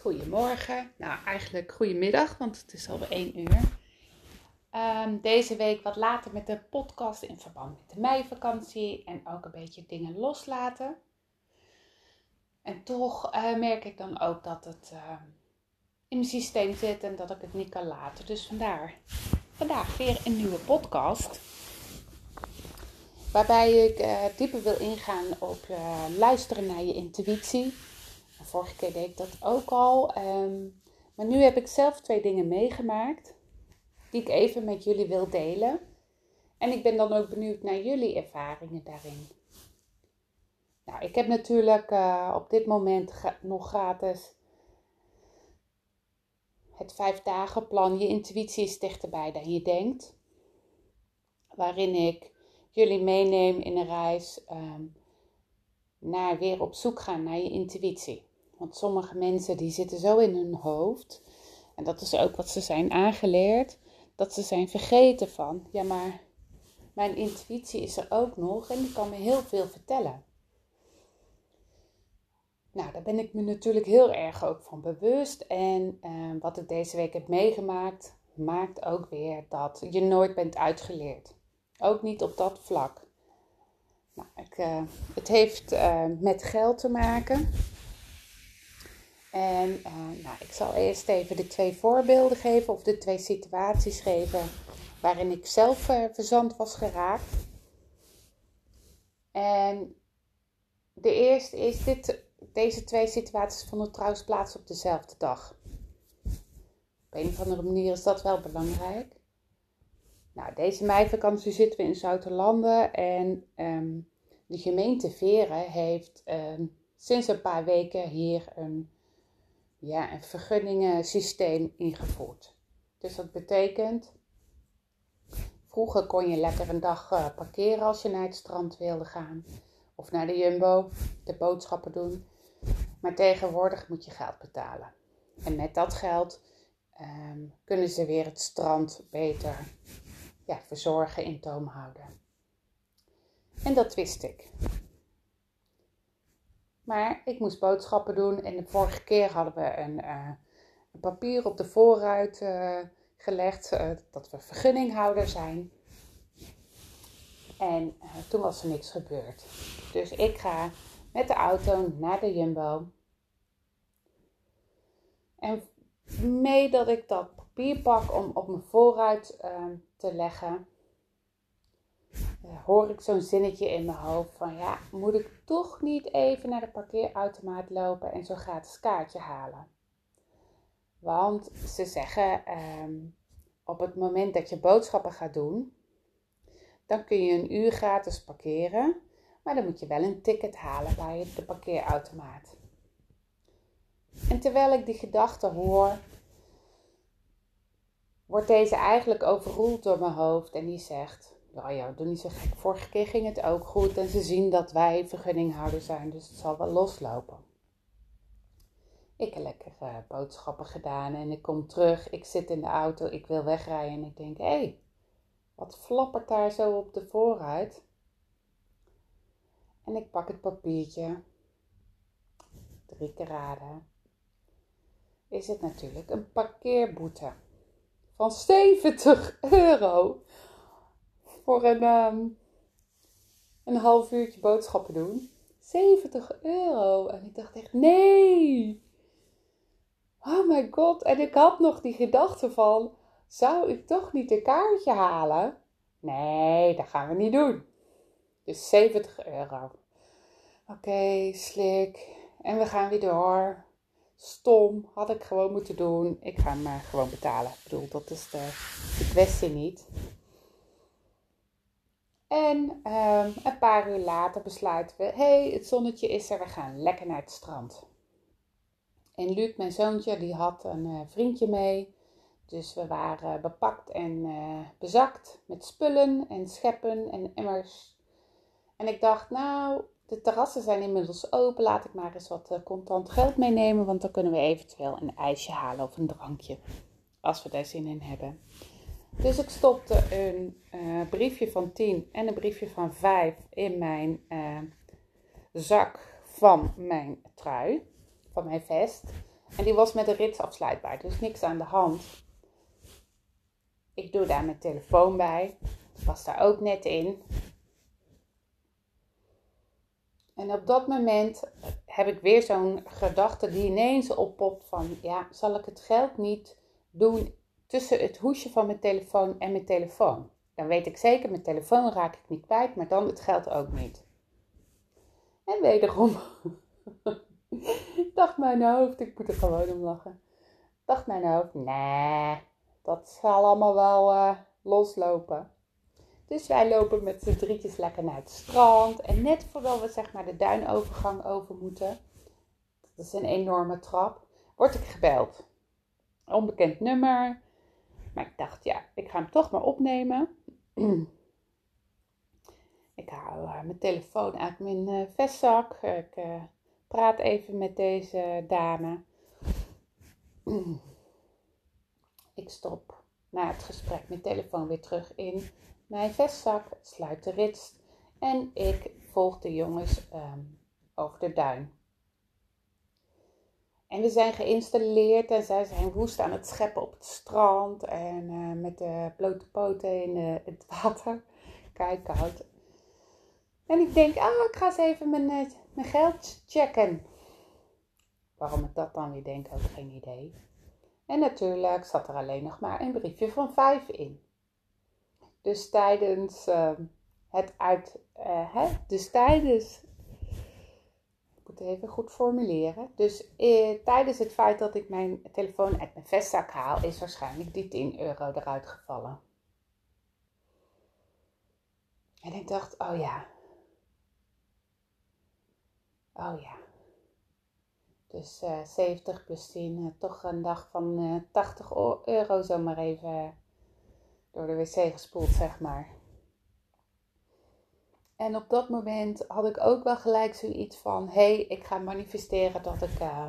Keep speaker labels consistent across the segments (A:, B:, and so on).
A: Goedemorgen, nou eigenlijk goedemiddag, want het is alweer 1 uur. Ehm, deze week wat later met de podcast in verband met de meivakantie en ook een beetje dingen loslaten. En toch eh, merk ik dan ook dat het ehm, in mijn systeem zit en dat ik het niet kan laten. Dus vandaar vandaag weer een nieuwe podcast. Waarbij ik uh, dieper wil ingaan op uh, luisteren naar je intuïtie vorige keer deed ik dat ook al. Ehm, maar nu heb ik zelf twee dingen meegemaakt die ik even met jullie wil delen. En ik ben dan ook benieuwd naar jullie ervaringen daarin. Nou, ik heb natuurlijk uh, op dit moment nog gratis het vijf dagen plan. Je intuïtie is dichterbij dan je denkt. Waarin ik jullie meeneem in een reis um, naar weer op zoek gaan naar je intuïtie. Want sommige mensen die zitten zo in hun hoofd. En dat is ook wat ze zijn aangeleerd. Dat ze zijn vergeten van, ja maar mijn intuïtie is er ook nog en die kan me heel veel vertellen. Nou, daar ben ik me natuurlijk heel erg ook van bewust. En eh, wat ik deze week heb meegemaakt, maakt ook weer dat je nooit bent uitgeleerd. Ook niet op dat vlak. Nou, ik, uh, het heeft uh, met geld te maken. En uh, nou, ik zal eerst even de twee voorbeelden geven of de twee situaties geven waarin ik zelf uh, verzand was geraakt. En de eerste is dit, deze twee situaties vonden trouwens plaats op dezelfde dag. Op een of andere manier is dat wel belangrijk. Nou, deze meivakantie zitten we in Zouterlanden en um, de gemeente Veren heeft um, sinds een paar weken hier een ja, een vergunningensysteem ingevoerd. Dus dat betekent, vroeger kon je lekker een dag uh, parkeren als je naar het strand wilde gaan. Of naar de Jumbo, de boodschappen doen. Maar tegenwoordig moet je geld betalen. En met dat geld um, kunnen ze weer het strand beter ja, verzorgen, in toom houden. En dat wist ik. Maar ik moest boodschappen doen en de vorige keer hadden we een, een papier op de voorruit uh, gelegd uh, dat we vergunninghouder zijn. En toen was er niks gebeurd. Dus ik ga met de auto naar de Jumbo. En mee dat ik dat papier pak om op mijn voorruit te leggen, hoor ik zo'n zinnetje in mijn hoofd van ja, moet ik toch niet even naar de parkeerautomaat lopen en zo'n gratis kaartje halen? Want ze zeggen um, op het moment dat je boodschappen gaat doen, dan kun je een uur gratis parkeren, maar dan moet je wel een ticket halen bij de parkeerautomaat. En terwijl ik die gedachte hoor, wordt deze eigenlijk overroeld door mijn hoofd en die zegt: ja, ja, doe niet zo gek. Vorige keer ging het ook goed en ze zien dat wij vergunninghouder zijn, dus het zal wel loslopen. Ik heb lekker uh, boodschappen gedaan en ik kom terug. Ik zit in de auto, ik wil wegrijden en ik denk, hé, hey, wat flappert daar zo op de vooruit? En ik pak het papiertje. Drie keer raden. Is het natuurlijk een parkeerboete van 70 euro voor een, um, een half uurtje boodschappen doen. 70 euro. En ik dacht echt, nee. Oh my god. En ik had nog die gedachte van, zou ik toch niet een kaartje halen? Nee, dat gaan we niet doen. Dus 70 euro. Oké, slik. En we gaan weer door. Stom, had ik gewoon moeten doen. Ik ga hem uh, gewoon betalen. Ik bedoel, dat is de, de kwestie niet. En um, een paar uur later besluiten we: hey, het zonnetje is er, we gaan lekker naar het strand. En Luc, mijn zoontje, die had een uh, vriendje mee. Dus we waren bepakt en uh, bezakt met spullen en scheppen en emmers. En ik dacht, nou, de terrassen zijn inmiddels open. Laat ik maar eens wat uh, contant geld meenemen. Want dan kunnen we eventueel een ijsje halen of een drankje. Als we daar zin in hebben. Dus ik stopte een uh, briefje van 10 en een briefje van 5 in mijn uh, zak van mijn trui, van mijn vest. En die was met een rits afsluitbaar, dus niks aan de hand. Ik doe daar mijn telefoon bij. Was daar ook net in. En op dat moment heb ik weer zo'n gedachte die ineens oppopt van, ja, zal ik het geld niet doen tussen het hoesje van mijn telefoon en mijn telefoon? Dan weet ik zeker, mijn telefoon raak ik niet kwijt, maar dan het geld ook niet. En wederom dacht mijn hoofd, ik moet er gewoon om lachen. Dacht mijn hoofd, nee, dat zal allemaal wel uh, loslopen. Dus wij lopen met z'n drietjes lekker naar het strand. En net voordat we zeg maar de duinovergang over moeten, dat is een enorme trap, word ik gebeld. Onbekend nummer. Maar ik dacht, ja, ik ga hem toch maar opnemen. ik haal uh, mijn telefoon uit mijn uh, vestzak. Ik uh, praat even met deze dame. ik stop na het gesprek mijn telefoon weer terug in mijn vestzak, sluit de rits en ik volg de jongens um, over de duin. En we zijn geïnstalleerd en zij zijn woest aan het scheppen op het strand en uh, met de blote poten in uh, het water. Kijk, koud. En ik denk, ah, ik ga eens even mijn, uh, mijn geld checken. Waarom ik dat dan weer denk, ook geen idee. En natuurlijk zat er alleen nog maar een briefje van vijf in. Dus tijdens het uit. Hè? Dus tijdens. Even goed formuleren. Dus uh, tijdens het feit dat ik mijn telefoon uit mijn vestzak haal, is waarschijnlijk die 10 euro eruit gevallen. En ik dacht, oh ja. Oh ja. Dus 70 plus 10, toch een dag van 80 euro zomaar even door de wc gespoeld, zeg maar. En op dat moment had ik ook wel gelijk zoiets van: hé, hey, ik ga manifesteren dat ik uh,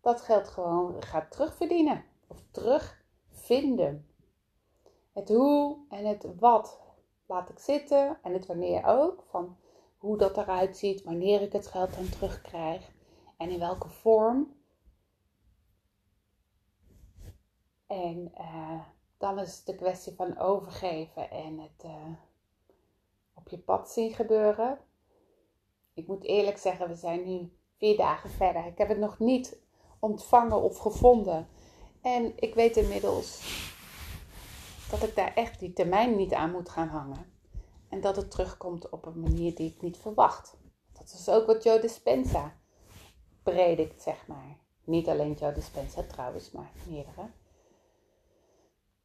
A: dat geld gewoon ga terugverdienen of terugvinden. Het hoe en het wat laat ik zitten en het wanneer ook. Van hoe dat eruit ziet, wanneer ik het geld dan terugkrijg en in welke vorm. En uh, dan is het de kwestie van overgeven en het uh, op je pad zien gebeuren. Ik moet eerlijk zeggen, we zijn nu vier dagen verder. Ik heb het nog niet ontvangen of gevonden. En ik weet inmiddels dat ik daar echt die termijn niet aan moet gaan hangen. En dat het terugkomt op een manier die ik niet verwacht. Dat is ook wat Joe Dispenza predikt, zeg maar. Niet alleen Joe Dispenza trouwens, maar meerdere.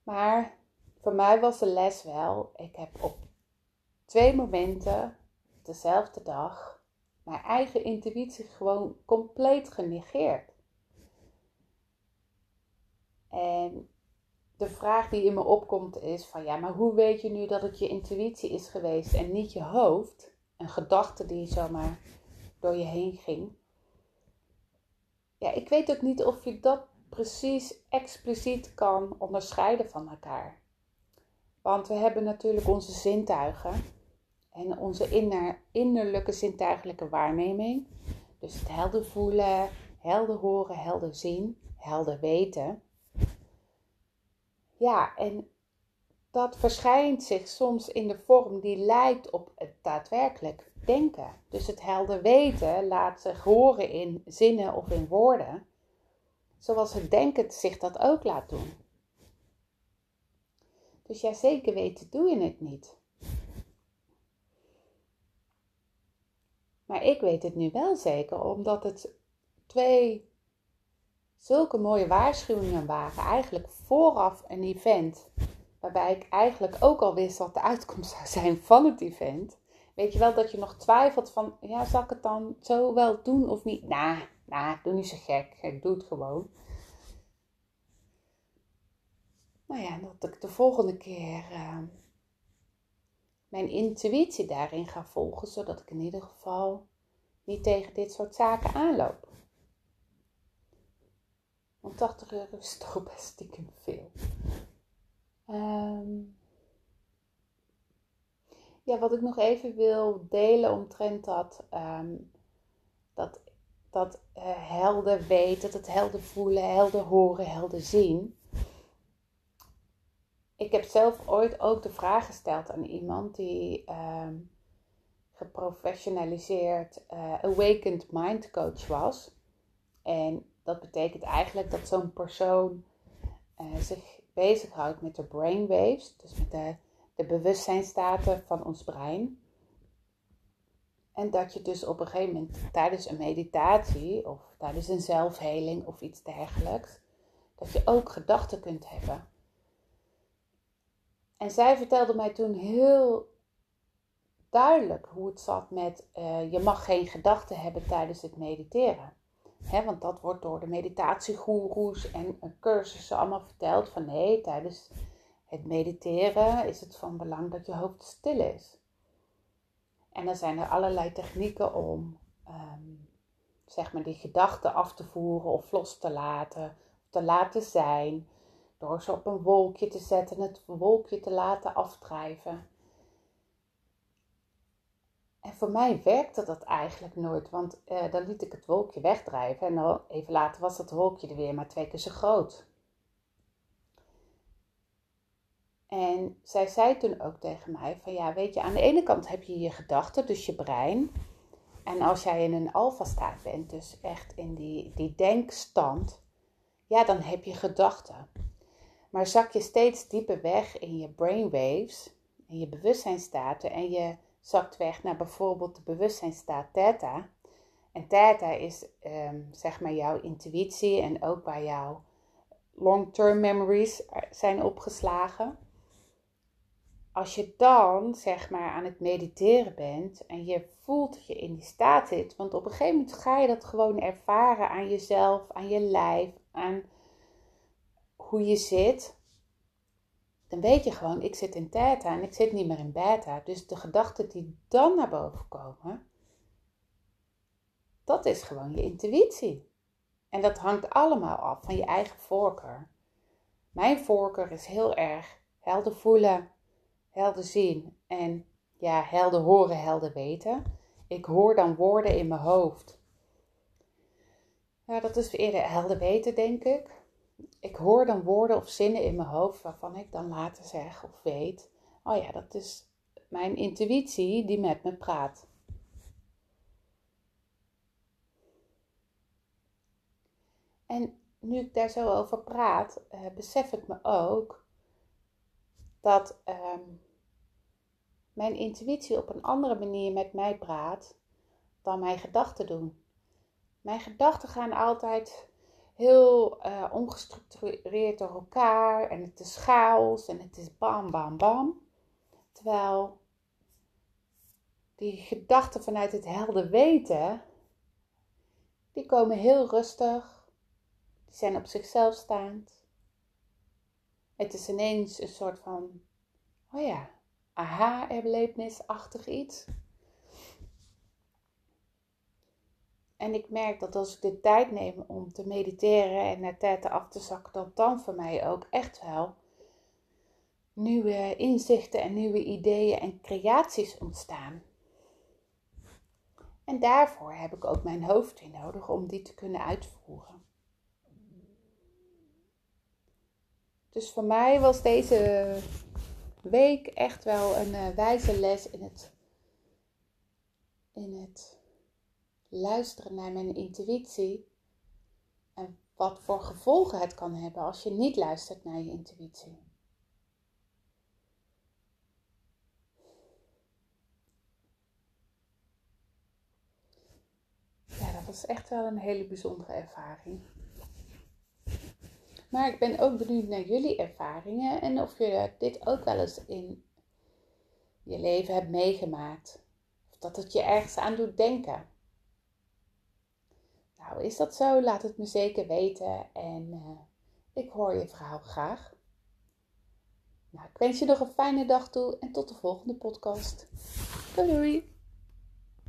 A: Maar voor mij was de les wel, ik heb op twee momenten dezelfde dag mijn eigen intuïtie gewoon compleet genegeerd. En de vraag die in me opkomt is van ja, maar hoe weet je nu dat het je intuïtie is geweest en niet je hoofd? Een gedachte die zomaar door je heen ging. Ja, ik weet ook niet of je dat precies expliciet kan onderscheiden van elkaar. Want we hebben natuurlijk onze zintuigen en onze inner, innerlijke zintuigelijke waarneming. Dus het helder voelen, helder horen, helder zien, helder weten. Ja, en dat verschijnt zich soms in de vorm die lijkt op het daadwerkelijk denken. Dus het helder weten laat zich horen in zinnen of in woorden zoals het denken zich dat ook laat doen. Dus ja, zeker weten doe je het niet. Maar ik weet het nu wel zeker, omdat het twee zulke mooie waarschuwingen waren. Eigenlijk vooraf een event, waarbij ik eigenlijk ook al wist wat de uitkomst zou zijn van het event. Weet je wel dat je nog twijfelt van, ja, zal ik het dan zo wel doen of niet? Nou, nou, doe niet zo gek. Ik doe het gewoon. Nou ja, dat ik de volgende keer uh, mijn intuïtie daarin ga volgen, zodat ik in ieder geval niet tegen dit soort zaken aanloop. Want 80 euro is toch best stiekem veel. Um, ja, wat ik nog even wil delen omtrent dat, um, dat dat uh, helder weten, dat helder voelen, helder horen, helder zien. Ik heb zelf ooit ook de vraag gesteld aan iemand die ehm, geprofessionaliseerd uh, awakened mind coach was. En dat betekent eigenlijk dat zo'n persoon uh, zich bezighoudt met de brainwaves, dus met de, de bewustzijnstaten van ons brein. En dat je dus op een gegeven moment tijdens een meditatie of tijdens een zelfheling of iets dergelijks, dat je ook gedachten kunt hebben. En zij vertelde mij toen heel duidelijk hoe het zat met uh, je mag geen gedachten hebben tijdens het mediteren. Want dat wordt door de meditatiegoeroes en cursussen allemaal verteld van nee, tijdens het mediteren is het van belang dat je hoofd stil is. En dan zijn er allerlei technieken om um, zeg maar die gedachten af te voeren of los te laten, te laten zijn, door ze op een wolkje te zetten en het wolkje te laten afdrijven. En voor mij werkte dat eigenlijk nooit, want uh, dan liet ik het wolkje wegdrijven en dan even later was dat wolkje er weer maar twee keer zo groot. En zij zei toen ook tegen mij van ja, weet je, aan de ene kant heb je je gedachten, dus je brein. En als jij in een alfa-staat bent, dus echt in die, die denkstand, ja, dan heb je gedachten. Maar zak je steeds dieper weg in je brainwaves, in je bewustzijnstaten en je zakt weg naar bijvoorbeeld de bewustzijnstaat theta. En theta is um, zeg maar jouw intuïtie en ook waar jouw long-term memories zijn opgeslagen. Als je dan zeg maar aan het mediteren bent en je voelt dat je in die staat zit, want op een gegeven moment ga je dat gewoon ervaren aan jezelf, aan je lijf, aan hoe je zit, dan weet je gewoon, ik zit in theta en ik zit niet meer in beta. Dus de gedachten die dan naar boven komen, dat is gewoon je intuïtie. En dat hangt allemaal af van je eigen voorkeur. Mijn voorkeur is heel erg helder voelen, helder zien en ja, helder horen, helder weten. Ik hoor dan woorden in mijn hoofd. Ja, dat is eerder helder weten, denk ik ik hoor dan woorden of zinnen in mijn hoofd waarvan ik dan later zeg of weet: oh ja, dat is mijn intuïtie die met me praat. En nu ik daar zo over praat, uh, besef ik me ook dat ehm, mijn intuïtie op een andere manier met mij praat dan mijn gedachten doen. Mijn gedachten gaan altijd heel uh, ongestructureerd door elkaar en het is chaos en het is bam, bam, bam. Terwijl die gedachten vanuit het helder weten, die komen heel rustig, die zijn op zichzelf staand. Het is ineens een soort van, oh ja, aha-erlevenisachtig iets. En ik merk dat als ik de tijd neem om te mediteren en naar tijd af te zakken, dat dan voor mij ook echt wel nieuwe inzichten en nieuwe ideeën en creaties ontstaan. En daarvoor heb ik ook mijn hoofd in nodig om die te kunnen uitvoeren. Dus voor mij was deze week echt wel een uh, wijze les in het, in het luisteren naar mijn intuïtie en wat voor gevolgen het kan hebben als je niet luistert naar je intuïtie. Ja, dat was echt wel een hele bijzondere ervaring. Maar ik ben ook benieuwd naar jullie ervaringen en of je dit ook wel eens in je leven hebt meegemaakt. Of dat het je ergens aan doet denken. Nou, is dat zo? Laat het me zeker weten en uh, ik hoor je verhaal graag. Nou, ik wens je nog een fijne dag toe en tot de volgende podcast. Doei doei!